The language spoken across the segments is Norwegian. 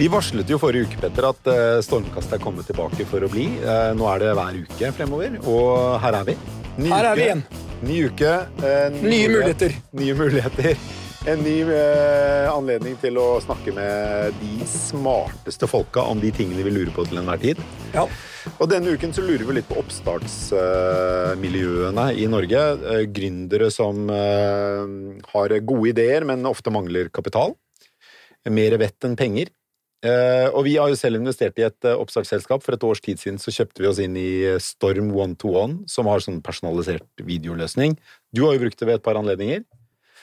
Vi varslet jo forrige uke Petter, at eh, Stormkast er kommet tilbake for å bli. Eh, Nå er det hver uke fremover, og her er vi. Ny Her er vi igjen. Ny uke. eh, ny Nye muligheter. Nye muligheter. En ny eh, anledning til å snakke med de smarteste folka om de tingene vi lurer på til enhver tid. Ja. Og denne uken så lurer vi litt på oppstartsmiljøene i Norge. Eh, Gründere som eh, har gode ideer, men ofte mangler kapital. Mer vett enn penger. Eh, og vi har jo selv investert i et eh, oppstartsselskap. For et års tid siden så kjøpte vi oss inn i eh, Storm One to One, som har sånn personalisert videoløsning. Du har jo brukt det ved et par anledninger.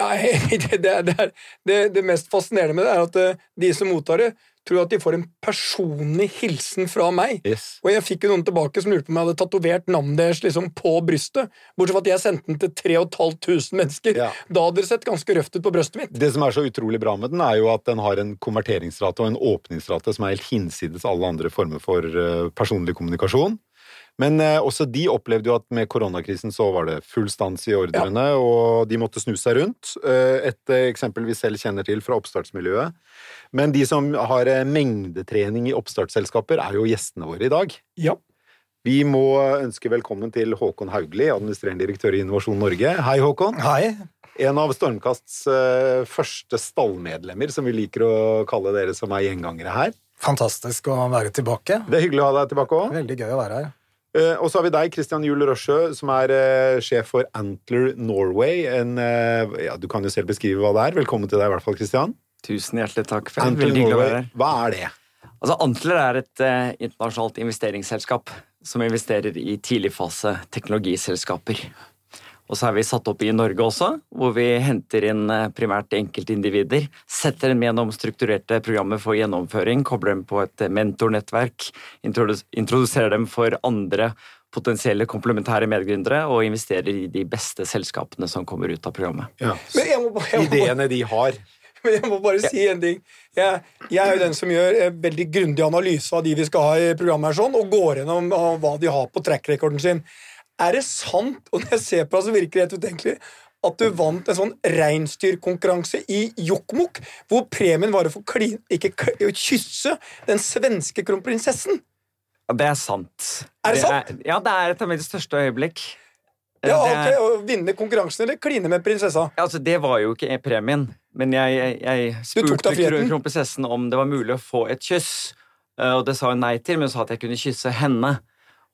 Nei, det, det, det, det, mest fascinerende med det er at de som mottar det, tror at de får en personlig hilsen fra meg. Yes. Og jeg fikk jo noen tilbake som lurte på om jeg hadde tatovert navnet deres liksom på brystet. Bortsett fra at jeg sendte den til 3500 mennesker. Ja. Da hadde det sett ganske røft ut på brystet mitt. Det som er så utrolig bra med den, er jo at den har en konverteringsrate og en åpningsrate som er helt hinsides alle andre former for eh, personlig kommunikasjon. Men eh, også de opplevde jo at med koronakrisen så var det full stans i ordrene, og de måtte snu seg rundt. Eh, et eksempel vi selv kjenner til fra oppstartsmiljøet. Men de som har eh, mengdetrening i oppstartsselskaper, er jo gjestene våre i dag. Ja. Vi må ønske velkommen til Håkon Haugli, administrerende direktør i Innovasjon Norge. Hei, Håkon. Hei. En av Stormkasts eh, første stallmedlemmer, som vi liker å kalle dere som er gjengangere her. Fantastisk å være tilbake. Det er hyggelig å ha deg tilbake òg. Veldig gøy å være her. Og så har vi deg, Christian Juel Røsjø, som er uh, sjef for Antler Norway. En, uh, ja, du kan jo selv beskrive hva det er. Velkommen til deg i hvert fall, Christian. Tusen hjertelig takk. for Antler Veldig Norway, hva er det? Altså, Antler er et internasjonalt investeringsselskap som investerer i tidligfase teknologiselskaper. Og så er vi satt opp i Norge også, hvor vi henter inn eh, primært enkeltindivider. Setter dem gjennom strukturerte programmer for gjennomføring, kobler dem på et mentornettverk, introdu- introduserer dem for andre potensielle komplementære medgründere og investerer i de beste selskapene som kommer ut av programmet. Men jeg må, bare- jeg må, Ideene de har. men jeg må bare si en ting. Jeg, jeg er jo den som gjør eh, veldig grundig analyse av de vi skal ha i programmet, her sånn, og går gjennom hva de har på track-rekorden sin. Er det sant, og når jeg ser på deg, så virker det helt utenkelig, at du vant en sånn reinsdyrkonkurranse i Jokkmokk, hvor premien var å få klin, ikke kysse den svenske kronprinsessen? Ja, det er sant. Er det sant? ja, det er et av mine største øyeblikk. Ja, det ok, er- Å vinne konkurransen eller kline med prinsessa? Ja, Altså, Det var jo ikke premien, men jeg, jeg, jeg spurte kronprinsessen om det var mulig å få et kyss, eh, og det sa hun nei til, men hun sa at jeg kunne kysse henne.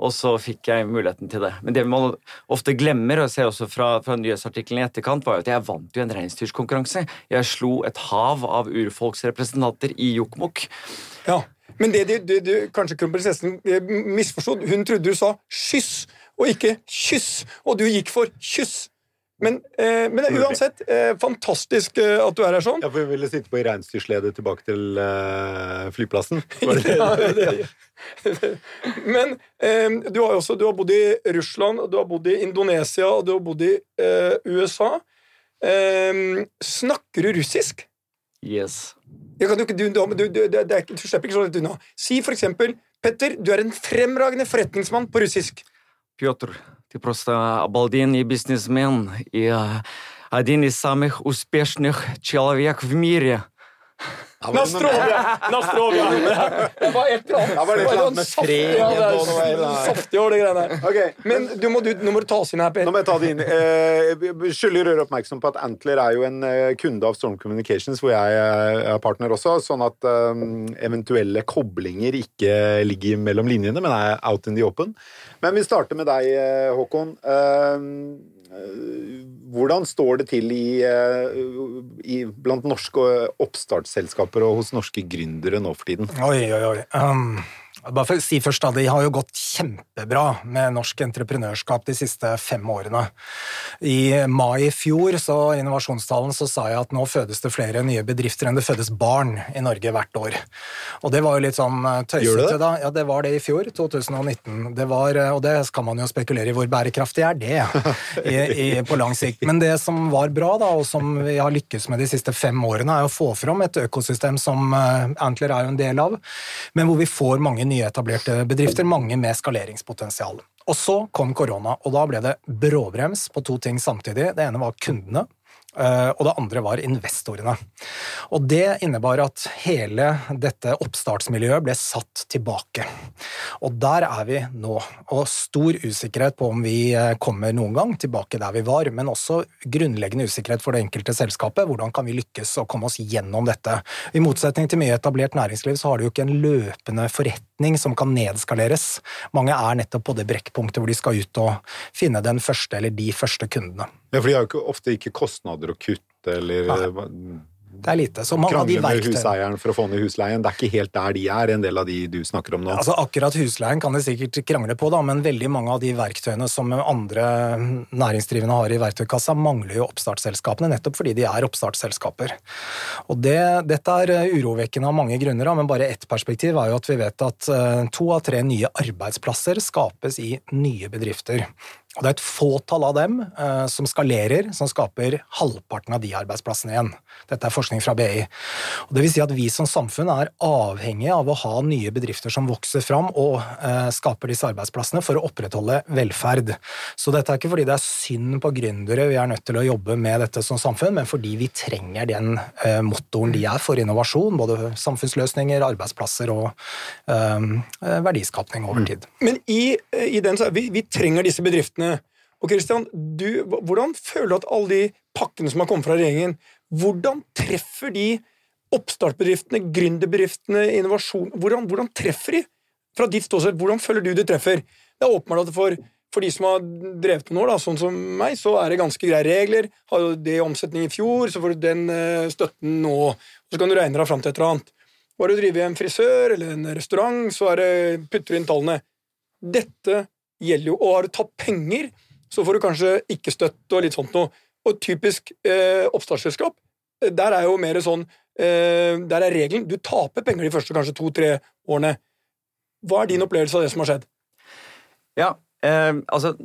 Og så fikk jeg muligheten til det. Men det man ofte glemmer, og jeg ser også fra, fra nyhetsartikkelen i etterkant, var jo at jeg vant jo en reinsdyrkonkurranse. Jeg slo et hav av urfolksrepresentanter i Jokkmokk. Ja, Men det, du, kanskje kronprinsessen misforsto, misforstod. Hun trodde du sa skyss, og ikke kyss. Og du gikk for kyss. Men, eh, men uansett, eh, fantastisk eh, at du er her sånn. Ja, for Vi ville sitte på i reinsdyrsledet tilbake til eh, flyplassen. ja, det, det. men eh, du har, jo også, du har bodd i Russland, du har bodd i Indonesia, og du har bodd i eh, USA. snakker du russisk? Yes. Du, du, du, slipper ikke så lett unna. Si for eksempel Petter, du er en fremragende forretningsmann på russisk. Pjotr. Ты просто обалденный бизнесмен и э, один из самых успешных человек в мире. Nastrovia! Nastrovia! Det var et eller annet. Ja, var det et eller annet med fred ja, saftig over det greiene der. Men du må, du, nå må du ta oss inn her, Per. Nå må jeg ta det inn. Eh, skylder å gjøre oppmerksom på at Antler er jo en eh, kunde av Storm Communications, hvor jeg eh, er partner også, sånn at eh, eventuelle koblinger ikke ligger mellom linjene, men er out in the open. Men vi starter med deg, Håkon. Eh, hvordan står det til i, eh, i, blant norske oppstartsselskaper og hos norske gründere nå for tiden? Oi, oi, oi. Um, bare for å si først da, De har jo gått kjempebra med norsk entreprenørskap de siste fem årene. I mai i fjor, så innovasjonstalen så sa jeg at nå fødes det flere nye bedrifter enn det fødes barn i Norge hvert år. Og det var jo litt sånn eh, tøysete da. Ja, det var det i fjor, 2019. Det var, eh, og det skal man jo spekulere i hvor bærekraftig er det i, i, på lang sikt. Men det som var bra, da, og som vi har lykkes med de siste fem årene, er å få fram et økosystem som eh, Antler er jo en del av, men hvor vi får mange nyetablerte bedrifter, mange med skaleringspotensial. Og så kom korona, og da ble det bråbrems på to ting samtidig. Det ene var kundene, eh, og det andre var investorene. Og det innebar at hele dette oppstartsmiljøet ble satt tilbake. Og der er vi nå, og stor usikkerhet på om vi eh, kommer noen gang tilbake der vi var, men også grunnleggende usikkerhet for det enkelte selskapet. Hvordan kan vi lykkes å komme oss gjennom dette? I motsetning til mye etablert næringsliv, så har det jo ikke en løpende forretning som kan nedskaleres. Mange er nettopp på det brekkpunktet hvor de skal ut og finne den første eller de første kundene. Ja, for de har jo ikke, ofte ikke kostnader å kutte eller Nei. Det er lite. Så mange av de krangle med huseieren for å få ned husleien. Det er ikke helt der de er, en del av de du snakker om nå. Altså Akkurat husleien kan de sikkert krangle på, da, men veldig mange av de verktøyene som andre næringsdrivende har i verktøykassa, mangler jo oppstartsselskapene, nettopp fordi de er oppstartsselskaper. Og det, Dette er urovekkende av mange grunner, da, men bare ett perspektiv er jo at vi vet at eh, to av tre nye arbeidsplasser skapes i nye bedrifter. Og det er et fåtall av dem eh, som skalerer, som skaper halvparten av de arbeidsplassene igjen. Dette er forskning fra BI. Og det vil si at vi som samfunn er avhengige av å ha nye bedrifter som vokser fram og eh, skaper disse arbeidsplassene for å opprettholde velferd. Så dette er ikke fordi det er synd på gründere vi er nødt til å jobbe med dette som samfunn, men fordi vi trenger den eh, motoren de er for innovasjon, både samfunnsløsninger, arbeidsplasser og eh, verdiskapning over tid. Men i, i den, så, vi, vi trenger disse bedriftene. Og Christian, du, hvordan føler du at alle de pakkene som har kommet fra regjeringen, hvordan treffer de oppstartbedriftene, gründerbedriftene, innovasjon hvordan, hvordan treffer de? Fra ditt ståsted, hvordan føler du de treffer? Det er åpenbart at for, for de som har drevet med noe, sånn som meg, så er det ganske greie regler. Har jo det i omsetning i fjor, så får du den eh, støtten nå. Så kan du regne deg fram til et eller annet. Bare du driver i en frisør eller en restaurant, så er det, putter du inn tallene. Dette gjelder jo, og har du tatt penger, så får du kanskje ikke støtte og litt sånt noe. Og typisk eh, oppstartsselskap, eh, der er jo mer sånn eh, Der er regelen du taper penger de første kanskje to-tre årene. Hva er din opplevelse av det som har skjedd? Ja, eh, altså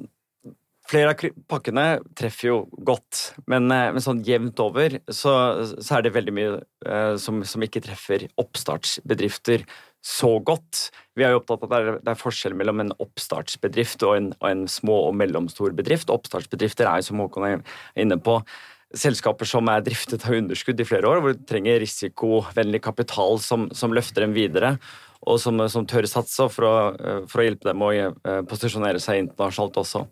Flere av pakkene treffer jo godt, men, eh, men sånn jevnt over så, så er det veldig mye eh, som, som ikke treffer oppstartsbedrifter så godt. Vi er jo opptatt av at det er, forskjell mellom en oppstartsbedrift og en, og en små og mellomstor bedrift. Oppstartsbedrifter er jo, som Håkon er inne på, selskaper som er driftet av underskudd i flere år, hvor du trenger risikovennlig kapital som, som løfter dem videre, og som, som tør satse for å, eh, for å hjelpe dem å eh, posisjonere seg internasjonalt også.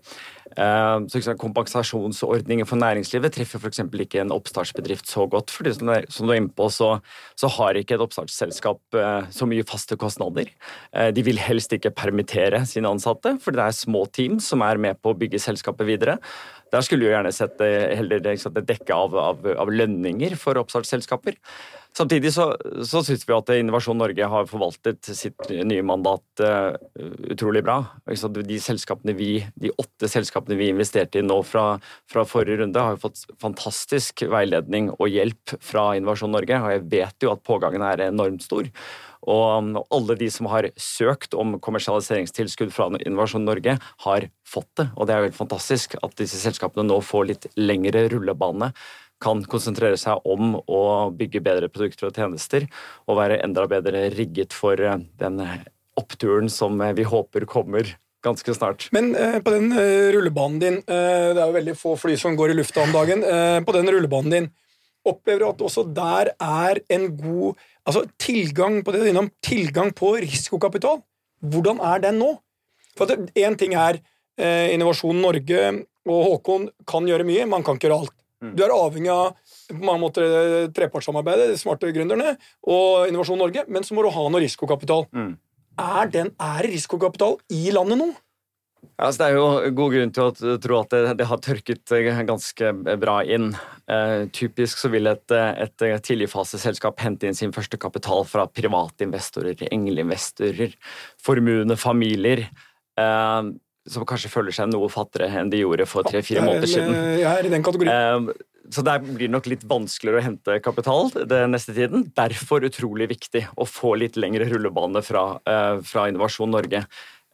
Eh, Så liksom, Kompensasjonsordninger for næringslivet treffer f.eks. ikke en oppstartsbedrift så godt. fordi som du er- inne på, så, så har ikke et oppstartsselskap så mye faste kostnader. De vil helst ikke permittere sine ansatte, fordi det er små team som er med på å bygge selskapet videre. Der skulle vi jo gjerne sett heller et dekke av, av, av lønninger for oppstartsselskaper. Samtidig så, så syns vi at Innovasjon Norge har forvaltet sitt nye mandat uh, utrolig bra. De vi, de åtte selskapene vi investerte i nå fra, fra forrige runde, har fått fantastisk veiledning og hjelp fra Innovasjon Norge, og jeg vet jo at pågangen er enormt stor. Og alle de som har søkt om kommersialiseringstilskudd fra Innovasjon Norge, har fått det. Og det er jo helt fantastisk at disse selskapene nå får litt lengre rullebane kan konsentrere seg om å bygge bedre produkter og tjenester, og være enda bedre rigget for eh, den oppturen som eh, vi håper kommer ganske snart. Men eh, på den eh, rullebanen din eh, Det er jo veldig få fly som går i lufta om dagen. Eh, på den rullebanen din, opplever du at også der er en god altså tilgang på det du er innom, tilgang på risikokapital? Hvordan er den nå? For Én ting er eh, Innovasjon Norge og Håkon kan gjøre mye, man kan ikke gjøre alt. Du er avhengig av på mange måter eh, trepartssamarbeidet, de smarte gründerne, og Innovasjon Norge, men så må du ha noe risikokapital. Mm. Er, den, er risikokapital i landet nå? Altså, det er jo god grunn til å tro at det, det har tørket eh, ganske bra inn. Eh, typisk så vil et, et tidligfaseselskap hente inn sin første kapital fra private investorer, engleinvestorer, formuende familier. Eh, som kanskje føler seg noe fattigere enn de gjorde for tre-fire måneder siden. Jeg er i den kategorien. Eh, så der blir det nok litt vanskeligere å hente kapital den neste tiden. Derfor utrolig viktig å få litt lengre rullebane fra, eh, fra Innovasjon Norge.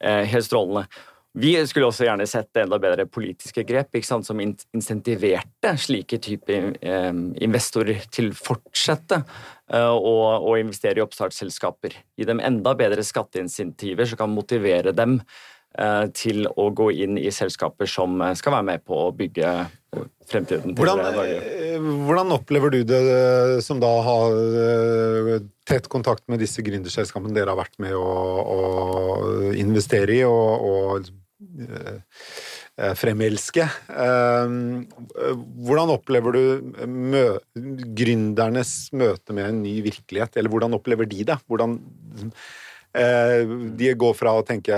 Helt strålende. Vi skulle også gjerne sett enda bedre politiske grep sant, som insentiverte slike typer eh, investorer til å fortsette å investere i oppstartsselskaper. Gi dem enda bedre skatteinsentiver som kan motivere dem til å gå inn i selskaper som skal være med på å bygge fremtiden. Hvordan, hvordan, opplever du det som da har tett kontakt med disse gründerselskapene dere har vært med å, å investere i og, og Eh, fremelske. Ehm, hvordan opplever du mø gründernes møte med en ny virkelighet, eller hvordan opplever de det? Hvordan eh, de går fra å tenke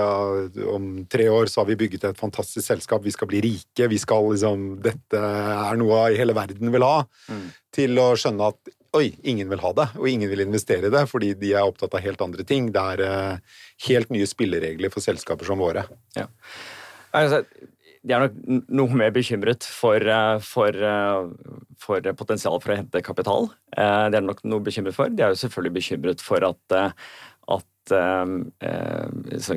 om tre år så har vi bygget et fantastisk selskap, vi skal bli rike, vi skal liksom Dette er noe hele verden vil ha. Mm. Til å skjønne at oi, ingen vil ha det, og ingen vil investere i det fordi de er opptatt av helt andre ting. Det er uh, helt nye spilleregler for selskaper som våre. Ja. Altså, de er nok noe mer bekymret for, eh, for, eh, for potensialet for å hente kapital. Det er nok noe bekymret for. De er jo selvfølgelig bekymret for at,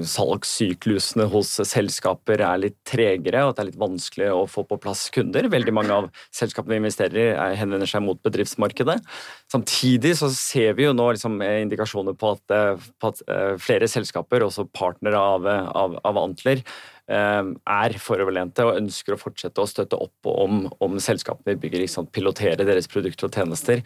salgssyklusene hos selskaper er litt tregere, og at det er litt vanskelig å få på plass kunder. Veldig mange av selskapene vi investerer i, henvender seg mot bedriftsmarkedet. Samtidig så ser vi jo nå liksom indikasjoner på at, eh, på at, flere selskaper, også partnere av, av, av Antler, er foroverlente og ønsker å fortsette å støtte opp om, om selskapene vi bygger, pilotere deres produkter og tjenester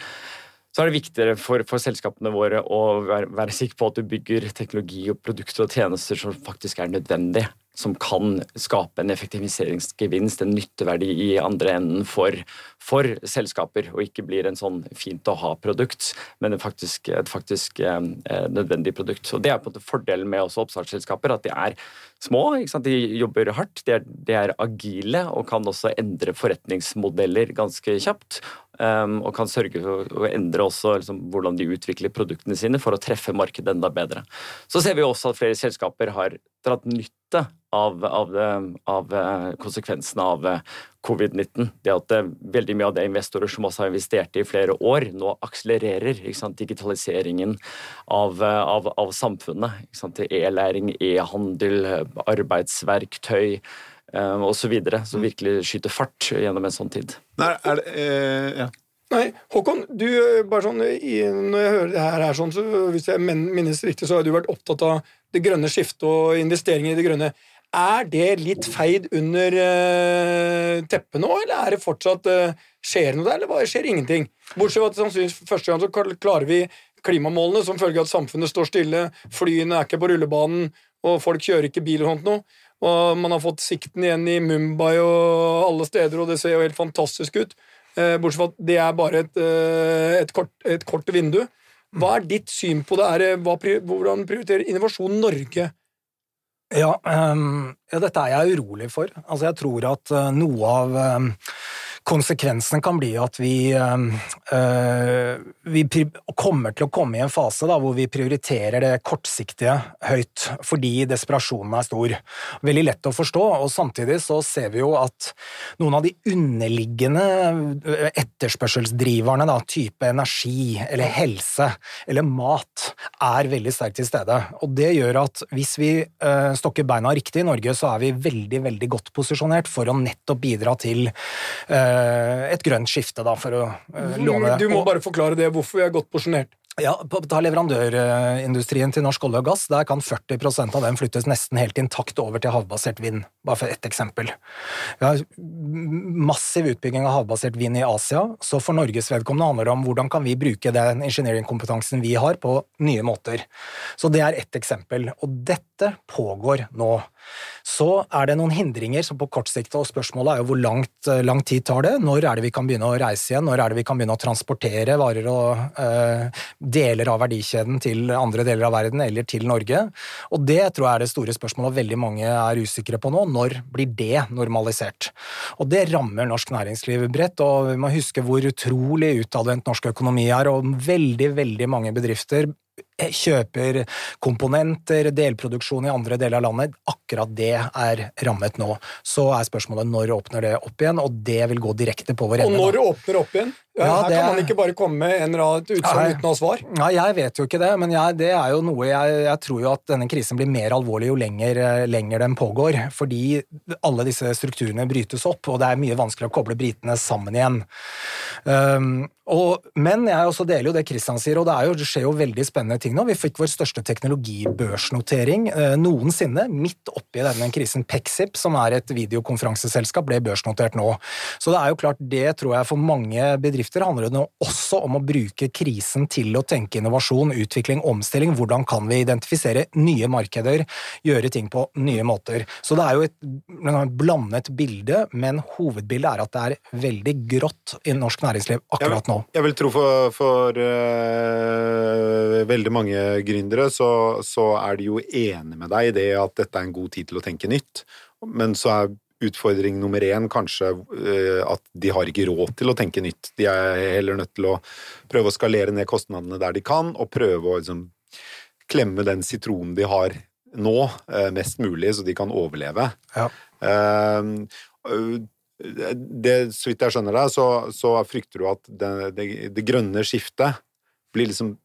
så er det viktigere for, for selskapene våre å være, være sikre på at du bygger teknologi og produkter og tjenester som faktisk er nødvendig som kan skape en effektiviseringsgevinst, en nytteverdi i andre enden for, for selskaper, og ikke blir en sånn fint å ha-produkt, men faktisk, et faktisk eh, nødvendig produkt. Og Det er på en måte fordelen med også oppstartsselskaper, at de er små, de jobber hardt, de er, de er, agile og kan også endre forretningsmodeller ganske kjapt. Um, og kan sørge for å endre også liksom, hvordan de utvikler produktene sine for å treffe markedet enda bedre. Så ser vi også at flere selskaper har dratt nytte av, av, av eh, konsekvensene av eh, covid-19. Det at eh, veldig mye av det investorer som også har investert i flere år, nå akselererer. Digitaliseringen av, av, av samfunnet. E-læring, e-handel, arbeidsverktøy eh, osv. Som virkelig skyter fart gjennom en sånn tid. Nei, er det, eh, ja. Nei, Håkon, du, bare sånn, når jeg hører det her sånn, så hvis jeg minnes riktig, så har du vært opptatt av det grønne skiftet og investeringer i det grønne. Er det litt feid under uh, teppet nå, eller er det fortsatt uh, Skjer noe der, eller skjer ingenting? Bortsett fra at sannsynligvis første gang så klarer vi klimamålene som følge av at samfunnet står stille, flyene er ikke på rullebanen, og folk kjører ikke bil og sånt noe. Og man har fått sikten igjen i Mumbai og alle steder, og det ser jo helt fantastisk ut. Uh, bortsett fra at det er bare et, et, kort, et kort vindu. Hva er ditt syn på det? Er, hva, hvordan prioriterer Innovasjon Norge ja, um, ja, dette er jeg urolig for. Altså, jeg tror at uh, noe av um, konsekvensen kan bli at vi, øh, vi, kommer til å komme i en fase da, hvor vi prioriterer det kortsiktige høyt, fordi desperasjonen er stor. Veldig lett å forstå, og samtidig så ser vi jo at noen av de underliggende eh, etterspørselsdriverne, da, type energi eller helse eller mat, er veldig sterkt til stede. Og det gjør at hvis vi øh, stokker beina riktig i Norge, så er vi veldig, veldig godt posisjonert for å nettopp bidra til Eh, et grønt skifte, da, for å låne låne Du må bare forklare det, hvorfor vi er godt porsjonert. Ja, Ta leverandørindustrien til norsk olje og gass. Der kan 40% av den flyttes nesten helt intakt over til havbasert vind, bare for ett eksempel. Vi har massiv utbygging av havbasert vind i Asia, så for Norges vedkommende handler det om hvordan kan vi bruke den engineeringkompetansen vi har, på nye måter. Så det er ett eksempel. Og dette pågår nå. Så er det noen hindringer som på kort sikt, og spørsmålet er jo hvor langt, eh, lang tid tar det? Når er det vi kan begynne å reise igjen? Når er det vi kan begynne å transportere varer og uh, deler av verdikjeden til andre deler av verden eller til Norge. Og det tror jeg er det store spørsmålet veldig mange er usikre på nå. Når blir det normalisert? Og det rammer norsk næringsliv bredt, og vi må huske hvor utrolig utadvendt norsk økonomi er, og veldig, veldig mange bedrifter kjøper komponenter, delproduksjon i andre deler av landet. Akkurat det er rammet nå. Så er spørsmålet når åpner det opp igjen, og det vil gå direkte på vår ende. Og når det åpner opp igjen? Ja, her det... kan man ikke bare komme med en rad utsagn uten å ha svar. Nei, jeg vet jo ikke det, men jeg, det er jo noe jeg, jeg, tror jo at denne krisen blir mer alvorlig jo lenger, lenger, den pågår. Fordi alle disse strukturene brytes opp, og det er mye vanskeligere å koble britene sammen igjen. Um, og, men jeg også deler jo det Kristian sier, og det, jo, det, skjer jo veldig spennende ting nå. Vi fikk vår største teknologibørsnotering eh, noensinne, midt oppi denne krisen. Pexip, som er et videokonferanseselskap, ble børsnotert nå. Så det er jo klart, det tror jeg for mange bedrifter handler det nå også om å bruke krisen til å tenke innovasjon, utvikling, omstilling. Hvordan kan vi identifisere nye markeder, gjøre ting på nye måter. Så det er jo et blandet bilde, men hovedbildet er at det er veldig grått i norsk næringsliv akkurat nå. Jeg vil tro for, for uh, veldig mange gründere så, så, er de jo enig med deg i det at dette er en god tid til å tenke nytt. Men så er utfordring nummer én kanskje uh, at de har ikke råd til å tenke nytt. De er heller nødt til å prøve å skalere ned kostnadene der de kan, og prøve å liksom, klemme den sitronen de har nå, uh, mest mulig, så de kan overleve. Ja. Uh, det, så vidt jeg skjønner deg, så, så, frykter du at det, det, det, grønne skiftet blir liksom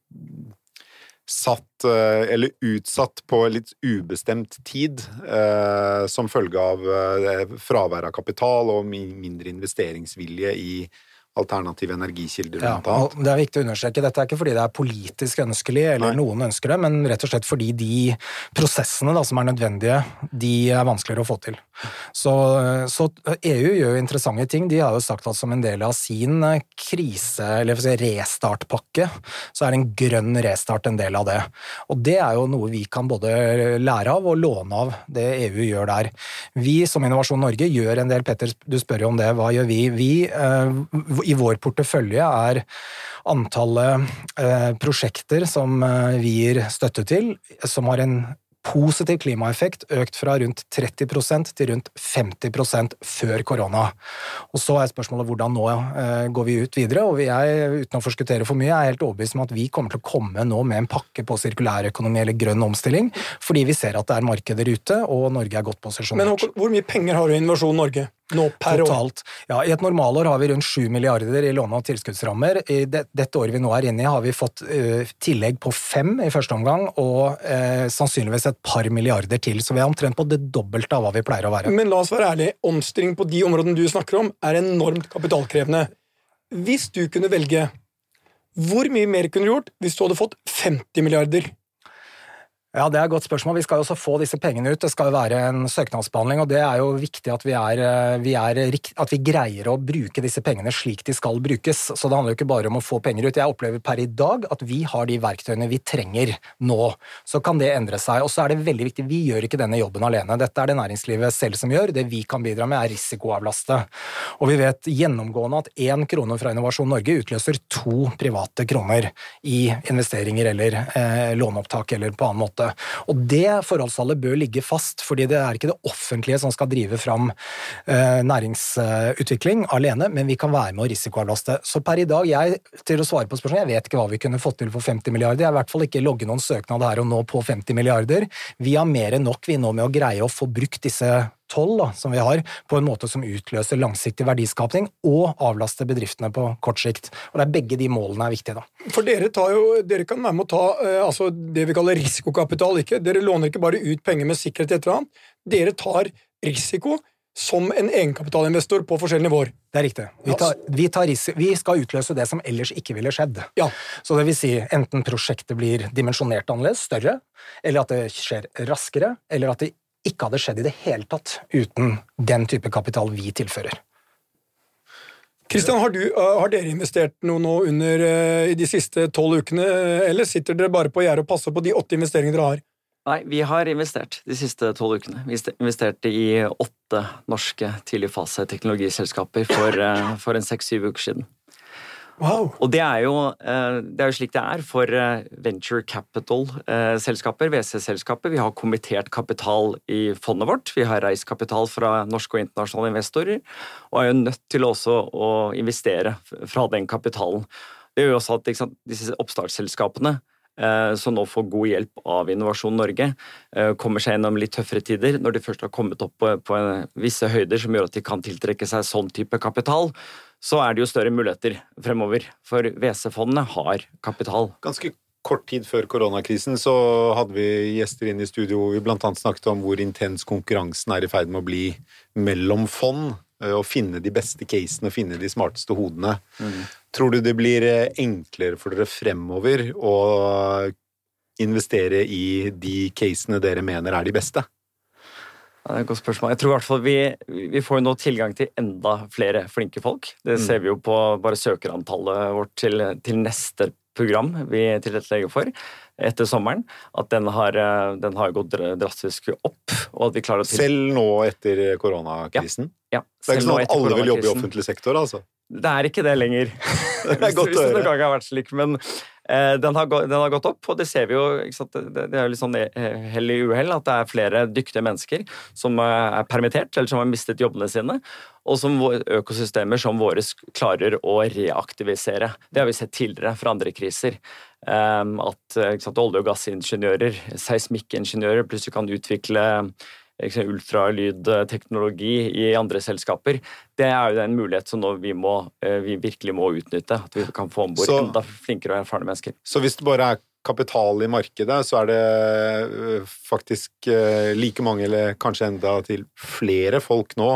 satt eh, eller utsatt på litt ubestemt tid eh, som følge av eh, fravær av kapital og mindre investeringsvilje i alternative energikilder. Ja, og det er viktig å understreke, Dette er ikke fordi det er politisk ønskelig, eller Nei. noen ønsker det, men rett og slett fordi de prosessene da, som er nødvendige, de er vanskeligere å få til. Så, så, EU gjør jo interessante ting. De har jo sagt at som en del av sin krise, eller si restartpakke, så er en grønn restart en del av det. Og det er jo noe vi kan både lære av og låne av det EU gjør der. Vi som Innovasjon Norge gjør en del, Petter, du spør jo om det, hva gjør vi? Vi eh, i vår portefølje er antallet eh, prosjekter som eh, vi gir støtte til, som har en positiv klimaeffekt økt fra rundt 30% til rundt 50% før korona. Og Så er spørsmålet hvordan nå eh, går vi ut videre. og er, Uten å forskuttere for mye, er helt overbevist om at vi kommer til å komme nå med en pakke på sirkulærøkonomi eller grønn omstilling, fordi vi ser at det er markeder ute, og Norge er godt posisjonert. Men hvor mye penger har du i Innovasjon Norge? Nå per Totalt. år? Ja, I et normalår har vi rundt 7 milliarder i låne- og tilskuddsrammer. I det, dette året vi nå er inne i, har vi fått uh, tillegg på fem i første omgang, og uh, sannsynligvis et par milliarder til. Så vi er omtrent på det dobbelte av hva vi pleier å være. Men la oss være ærlige, omstilling på de områdene du snakker om, er enormt kapitalkrevende. Hvis du kunne velge, hvor mye mer kunne du gjort hvis du hadde fått 50 milliarder? Ja, Det er et godt spørsmål. Vi skal jo også få disse pengene ut. Det skal jo være en søknadsbehandling, og det er jo viktig at vi, er, eh, vi er, at vi, greier å bruke disse pengene slik de skal brukes. Så det handler jo ikke bare om å få penger ut. Jeg opplever per i dag at vi har de verktøyene vi trenger nå. Så kan det endre seg. Og så er det veldig viktig, vi gjør ikke denne jobben alene. Dette er det næringslivet selv som gjør. Det vi kan bidra med, er risikoavlaste. Og vi vet gjennomgående at én krone fra Innovasjon Norge utløser to private kroner i investeringer eller eh, låneopptak eller på annen måte. Og det forholdstallet bør ligge fast, fordi det er ikke det offentlige som skal drive fram eh, næringsutvikling alene, men vi kan være med å risikoavlaste. Så per i dag, jeg, til å svare på spørsmålet, jeg vet ikke hva vi kunne fått til for 50 milliarder. Jeg har i hvert fall ikke logget noen søknad her og nå på 50 milliarder. Vi har mer enn nok vi nå med å greie å få brukt disse toll da, som vi har, på en måte som utløser langsiktig verdiskapning og avlaster bedriftene på kort sikt. Og det er Begge de målene er viktige. da. For Dere, jo, dere kan være med å ta eh, altså det vi kaller risikokapital. ikke? Dere låner ikke bare ut penger med sikkerhet i et eller annet. Dere tar risiko som en egenkapitalinvestor på forskjellige nivåer. Det er riktig. Vi, tar, vi, tar vi, skal utløse det som ellers ikke ville skjedd. Ja. Så det vil si enten prosjektet blir dimensjonert annerledes, større, eller at det skjer raskere, eller at det ikke hadde skjedd i det hele tatt uten den type kapital vi tilfører. Kristian, har, uh, har, dere investert noe nå under uh, i de siste tolv ukene, eller sitter dere bare på gjerdet og passer på de åtte investeringene dere har? Nei, vi har investert de siste tolv ukene. Vi investerte i åtte norske tidligfase teknologiselskaper for, for en seks-syv uker siden. Wow. Og det er jo, eh, det er jo slik det er for eh, venture capital-selskaper, WC-selskaper. Vi har kommittert kapital i fondet vårt. Vi har reist kapital fra norske og internasjonale investorer, og er jo nødt til også å investere fra den kapitalen. Det gjør jo også at sant, disse oppstartsselskapene eh, som nå får god hjelp av Innovasjon Norge, kommer seg gjennom litt tøffere tider. Når de først har kommet opp på, på visse høyder som gjør at de kan tiltrekke seg sånn type kapital, så er det jo større muligheter fremover. For WC-fondene har kapital. Ganske kort tid før koronakrisen så hadde vi gjester inn i studio hvor vi annet snakket om hvor intens konkurransen er i ferd med å bli mellom fond. Å finne de beste casene og finne de smarteste hodene. Mm. Tror du det blir enklere for dere fremover å investere i de casene dere mener er de beste? Et godt spørsmål. Jeg tror i hvert fall vi, vi får nå tilgang til enda flere flinke folk. Det mm. ser vi jo på bare søkerantallet vårt til, til neste program vi tilrettelegger for etter sommeren. At den har, den har, gått drastisk opp. og at vi klarer å til... Selv nå etter koronakrisen? Ja. ja. Det er ikke sånn at alle vil jobbe i offentlig sektor, altså? Det er ikke det lenger. det er godt å høre. Hvis det noen gang har vært slik, men Eh, den har, den har, gått opp, og det ser vi jo Det, er litt sånn eh, hell i uhell at det er flere dyktige mennesker som eh, er permittert eller som har mistet jobbene sine, og som økosystemer som våre klarer å reaktivisere. Det har vi sett tidligere fra andre kriser. At sant, olje- og gassingeniører, seismikkingeniører, plutselig kan utvikle ultralydteknologi i andre selskaper. Det er jo en mulighet som vi, må, eh, vi virkelig må utnytte. At vi kan få om bord enda flinkere og erfarne mennesker. Så hvis det bare er kapital i markedet, så er det øh, faktisk øh, like mange, eller kanskje enda til flere folk nå,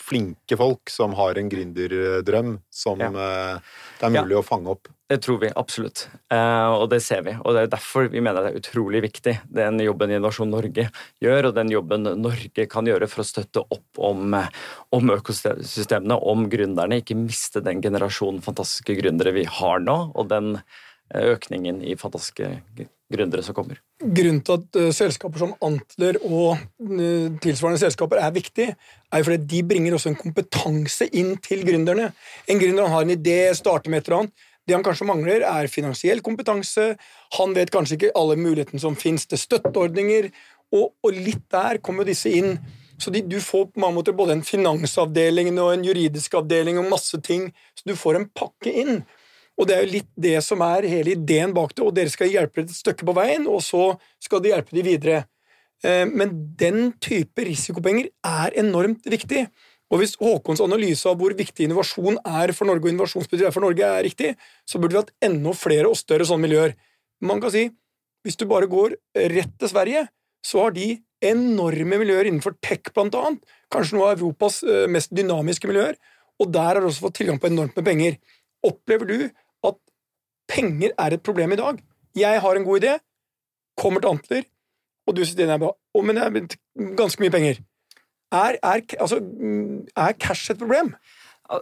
flinke folk, som har en gründerdrøm som ja. Øh, det er mulig ja. å fange opp. Det tror vi absolutt, og det ser vi. Og det er derfor vi mener det er utrolig viktig, den jobben Innovasjon Norge gjør, og den jobben Norge kan gjøre for å støtte opp om, om økosystemene, om gründerne. Ikke miste den generasjonen fantastiske gründere vi har nå, og den økningen i fantastiske gründere som kommer. Grunnen til at uh, selskaper som Antler og uh, tilsvarende selskaper er viktig, er jo fordi de bringer også en kompetanse inn til gründerne. En gründer har en idé, starter med et eller annet. Det han kanskje mangler, er finansiell kompetanse. Han vet kanskje ikke alle mulighetene som finnes til støtteordninger, og, og litt der kommer disse inn. Så de, du får på mange måter både en finansavdeling og en juridisk avdeling og masse ting, så du får en pakke inn. Og det er jo litt det som er hele ideen bak det, og dere skal hjelpe et stykke på veien, og så skal de hjelpe de videre. Eh, men den type risikopenger er enormt viktig. Og hvis Håkons analyse av hvor viktig innovasjon er for Norge, og innovasjonsbedrifter er for Norge, er riktig, så burde vi hatt enda flere og større sånne miljøer. Man kan si hvis du bare går rett til Sverige, så har de enorme miljøer innenfor tech, blant annet. Kanskje noe av Europas eh, mest dynamiske miljøer. Og der har du også fått tilgang på enormt med penger. Opplever du penger er et problem i dag. Jeg har en god idé, kommer til Antler, og du sitter den og bra. Å, men det er ganske mye penger. Er, er, altså, er cash et problem?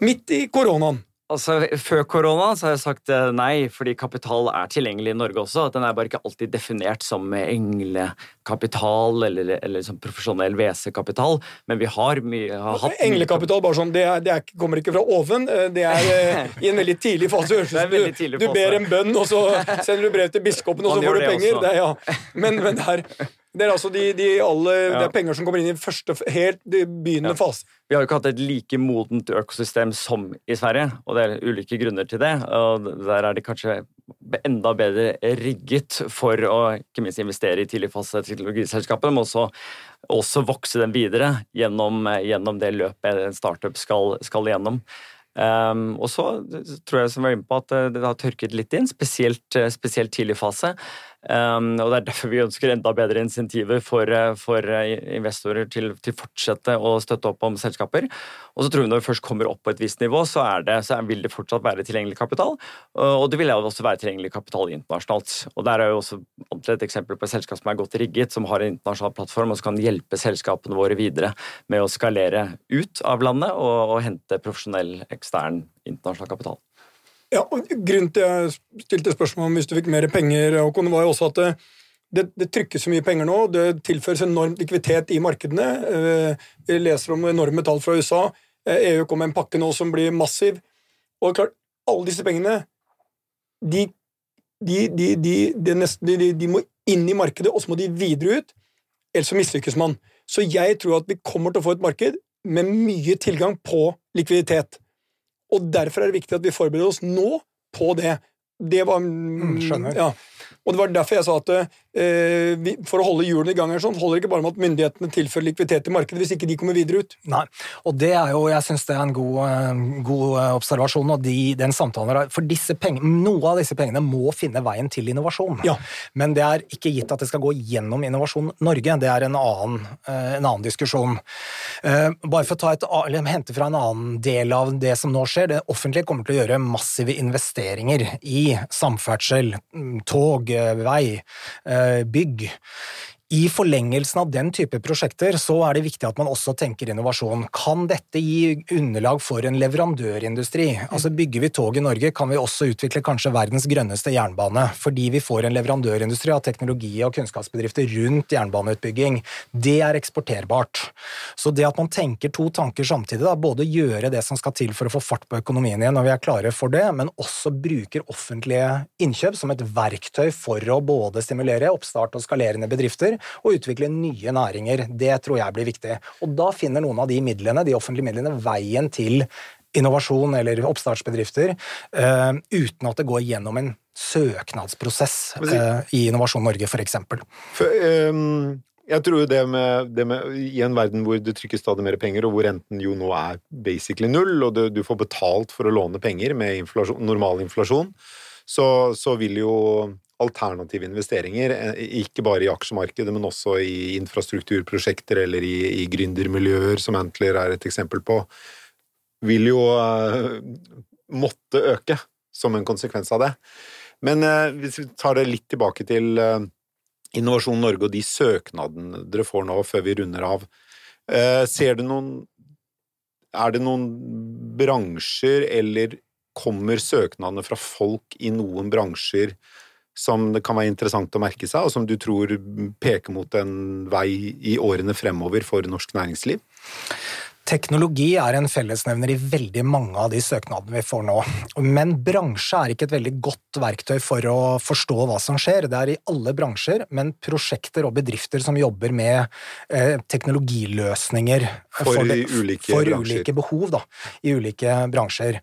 Midt i koronaen. Altså, Før korona så har jeg sagt eh, nei, fordi kapital er tilgjengelig i Norge også. at Den er bare ikke alltid definert som englekapital eller, eller som profesjonell WC-kapital. Men vi har mye har hatt Englekapital, bare sånn, det, er, det er, kommer ikke fra oven. Eh, det er eh, i en veldig tidlig fase. Du, du, ber en bønn, og så sender du brev til biskopen, og så får du penger. Det, ja. Men, men det er det er altså de, de alle, ja. det er penger som kommer inn i første, helt begynnende ja. fase. Vi har jo ikke hatt et like modent økosystem som i Sverige, og det er ulike grunner til det. og Der er de kanskje enda bedre rigget for å ikke minst investere i tidligfase teknologiselskapet, men også, også vokse den videre gjennom, gjennom, det løpet en startup skal, skal gjennom. Um, og så tror jeg som var inne på at det har tørket litt inn, spesielt, spesielt tidlig fase. Um, og Det er derfor vi ønsker enda bedre insentiver for, eh, for eh, investorer til, til fortsette å støtte opp om selskaper. Og så tror vi Når vi først kommer opp på et visst nivå, så, det, så vil det fortsatt være tilgjengelig kapital. Og det vil også være tilgjengelig kapital internasjonalt. Og Der er jo også et eksempel på et selskap som er godt rigget, som har en internasjonal plattform og som kan hjelpe selskapene våre videre med å skalere ut av landet og, og hente profesjonell ekstern internasjonal kapital. Ja, og Grunnen til jeg stilte spørsmål om hvis du fikk mer penger, Håkon, var jo også at det, det, det, trykkes så mye penger nå. Det tilføres enormt likviditet i markedene. Eh, vi leser om enorme tall fra USA. EU eh, e kom med en pakke nå som blir massiv. Og klart, alle disse pengene de, de, de, nesten, de må inn i markedet, og så må de videre ut. Ellers så mislykkes man. Så jeg tror at vi kommer til å få et marked med mye tilgang på likviditet. Og derfor er det viktig at vi forbereder oss nå på det. Det var Mm, skjønner. Ja. Og det var derfor jeg sa at eh, for å holde hjulene i gang sånn, holder ikke bare med at myndighetene tilfører likviditet i markedet hvis ikke de kommer videre ut. Nei, og det er jo, jeg syns det er en god, eh, god eh, observasjon, og de, den samtalen for disse pengene, noe av disse pengene må finne veien til innovasjon. Ja. Men det er ikke gitt at det skal gå gjennom Innovasjon Norge, det er en annen, eh, en annen diskusjon. Eh, Bare for å ta et, hente fra en annen del av det som nå skjer, det offentlige kommer til å gjøre massive investeringer i samferdsel, mm, tog, eh, vei, eh, bygg. I forlengelsen av den type prosjekter så er det viktig at man også tenker innovasjon. Kan dette gi underlag for en leverandørindustri? Altså Bygger vi tog i Norge, kan vi også utvikle kanskje verdens grønneste jernbane, fordi vi får en leverandørindustri av teknologi og kunnskapsbedrifter rundt jernbaneutbygging. Det er eksporterbart. Så det at man tenker to tanker samtidig, da, både gjøre det som skal til for å få fart på økonomien igjen når vi er klare for det, men også bruker offentlige innkjøp som et verktøy for å både stimulere oppstart og skalerende bedrifter og utvikle nye næringer. Det tror jeg blir viktig. Og da finner noen av de midlene, de offentlige midlene, veien til innovasjon eller oppstartsbedrifter, uh, uten at det går gjennom en søknadsprosess uh, i Innovasjon Norge, f.eks. For, ehm, jeg tror jo det med, det med I en verden hvor det trykkes stadig mer penger, og hvor renten jo nå er basically null, og du, du får betalt for å låne penger med inflasjon, normal inflasjon, så, så vil jo alternative investeringer, eh, ikke bare i aksjemarkedet, men også i infrastrukturprosjekter eller i, i gründermiljøer, som Antler er et eksempel på, vil jo eh, måtte øke som en konsekvens av det. Men eh, hvis vi tar det litt tilbake til Innovasjon Norge og de søknadene dere får nå før vi runder av, ser du noen Er det noen bransjer, eller kommer søknadene fra folk i noen bransjer som det kan være interessant å merke seg, og som du tror peker mot en vei i årene fremover for norsk næringsliv? Teknologi er en fellesnevner i veldig mange av de søknadene vi får nå. Men bransje er ikke et veldig godt verktøy for å forstå hva som skjer. Det er i alle bransjer, men prosjekter og bedrifter som jobber med eh, teknologiløsninger For det- ulike for ulike behov da, i ulike bransjer.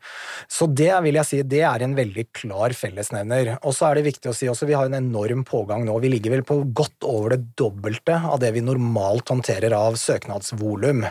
Så det vil jeg si, det er en veldig klar fellesnevner. Og så er det viktig å si også, vi har en enorm pågang nå. Vi ligger vel på godt over det dobbelte av det vi normalt håndterer av søknadsvolum.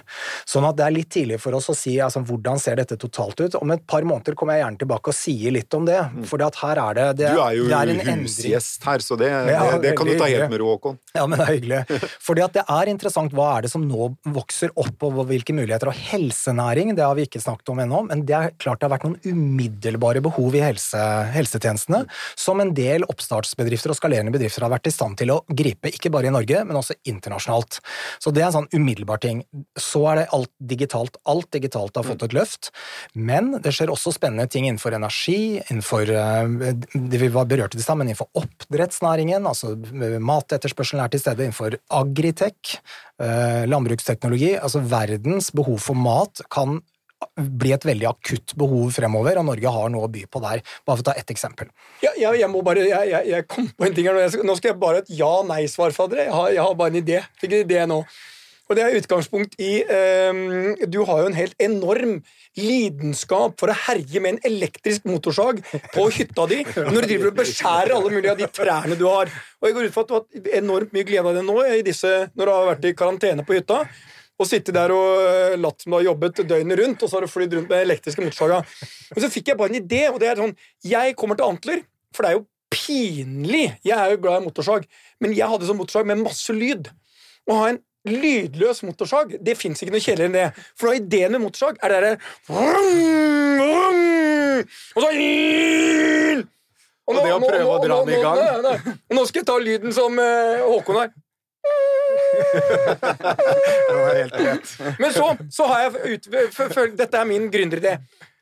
Sånn at det er litt tidlig for oss å si altså, hvordan ser dette totalt ut. Om et par måneder kommer jeg gjerne tilbake og sier litt om det. For her er det, det, Mm. Du er jo det er husgjest her, så det, Ja, det, det kan du ta helt hyggelig. med ro, Håkon. Ja, men det er hyggelig. Fordi at det er interessant hva er det som nå vokser opp, og hvilke muligheter. Og helsenæring, det har vi ikke snakket om ennå, men det er klart det har vært noen umiddelbare behov i helse, helsetjenestene som en del oppstartsbedrifter og skalerende bedrifter har vært i stand til å gripe, ikke bare i Norge, men også internasjonalt. Så det er en sånn umiddelbar ting. Så er det alt digitalt. Alt digitalt har fått et løft, men det skjer også spennende ting innenfor energi, innenfor eh, det vi var berørt i stad, men innenfor oppdrettsnæringen, altså matetterspørselen er til stede innenfor agritech, eh, landbruksteknologi. Altså verdens behov for mat kan bli et veldig akutt behov fremover, og Norge har noe å by på der. Bare for å ta ett eksempel. Ja, jeg, jeg må bare, jeg, jeg, jeg kom på en ting her nå. Skal, nå skal jeg bare ha et ja-nei-svar fra dere. Jeg har bare en idé. Fikk en idé nå. Og det er utgangspunkt i eh, Du har jo en helt enorm lidenskap for å herje med en elektrisk motorsag på hytta di når du driver og beskjærer alle mulige av de trærne du har. Og jeg går ut fra at du har hatt enormt mye glede av det nå disse, når du har vært i karantene på hytta. Og sittet der og eh, latt som du har jobbet døgnet rundt, og så har du flydd rundt med elektriske motorsaga. Men så fikk jeg bare en idé, og det er sånn Jeg kommer til Antler, for det er jo pinlig. Jeg er jo glad i motorsag, men jeg hadde sånn motorsag med masse lyd. Å ha en lydløs motorsag, det fins ikke noe kjedeligere enn det. For noe ideen med motorsag er det derre Og så og Og det å prøve å dra den i gang. Nei, nei. Og nå skal jeg ta lyden som uh, Håkon har. Men så, så har jeg ut, Dette er min gründeridé.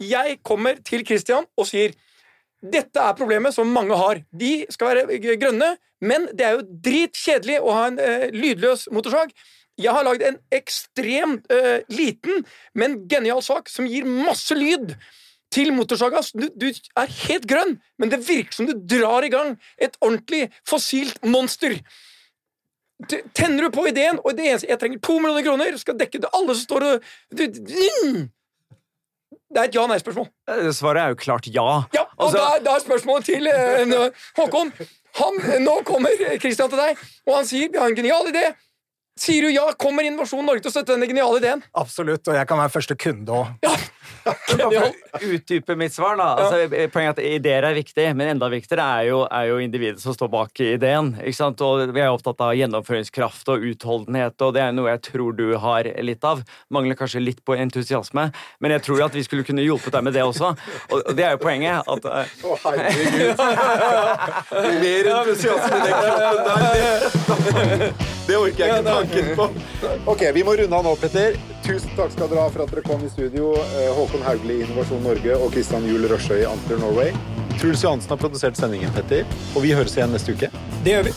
Jeg kommer til Christian og sier dette er problemet som mange har. De skal være grønne, men det er jo dritkjedelig å ha en eh, lydløs motorsag. Jeg har lagd en ekstremt eh, liten, men genial sak som gir masse lyd til motorsaga. Du, du er helt grønn, men det virker som du drar i gang et ordentlig fossilt monster. Tenner du på ideen, og det eneste, jeg trenger to millioner kroner, skal dekke det alle som står og du, mm. Det er et ja-nei-spørsmål. Eh, Svaret er jo klart ja. Ja, og Altså- da, da er spørsmålet til eh, Håkon. Han, nå kommer Christian til deg, og han sier vi har en genial idé. Sier du ja, kommer Innovasjon Norge til å støtte denne geniale ideen? Absolutt, og jeg kan være første kunde òg. Ja. Utdype mitt svar, da. Altså, poenget er at Ideer er viktig, men enda viktigere er jo, er jo individet som står bak ideen. ikke sant? Og Vi er opptatt av gjennomføringskraft og utholdenhet, og det er noe jeg tror du har litt av. Mangler kanskje litt på entusiasme, men jeg tror at vi skulle kunne hjulpet deg med det også. Og det er jo poenget. at... eh, oh, herregud. Mer entusiasme i den kroppen der. Det, det orker jeg ikke tanken på. Ok, Vi må runde av nå, Petter. Tusen takk skal dere ha for at dere kom i studio. Eh, Håkon Haugli i Innovasjon Norge og Kristian Juel Røsjø i Antler Norway. Truls Johansen har produsert sendingen, Petter. Og vi høres igjen neste uke. Det gjør vi.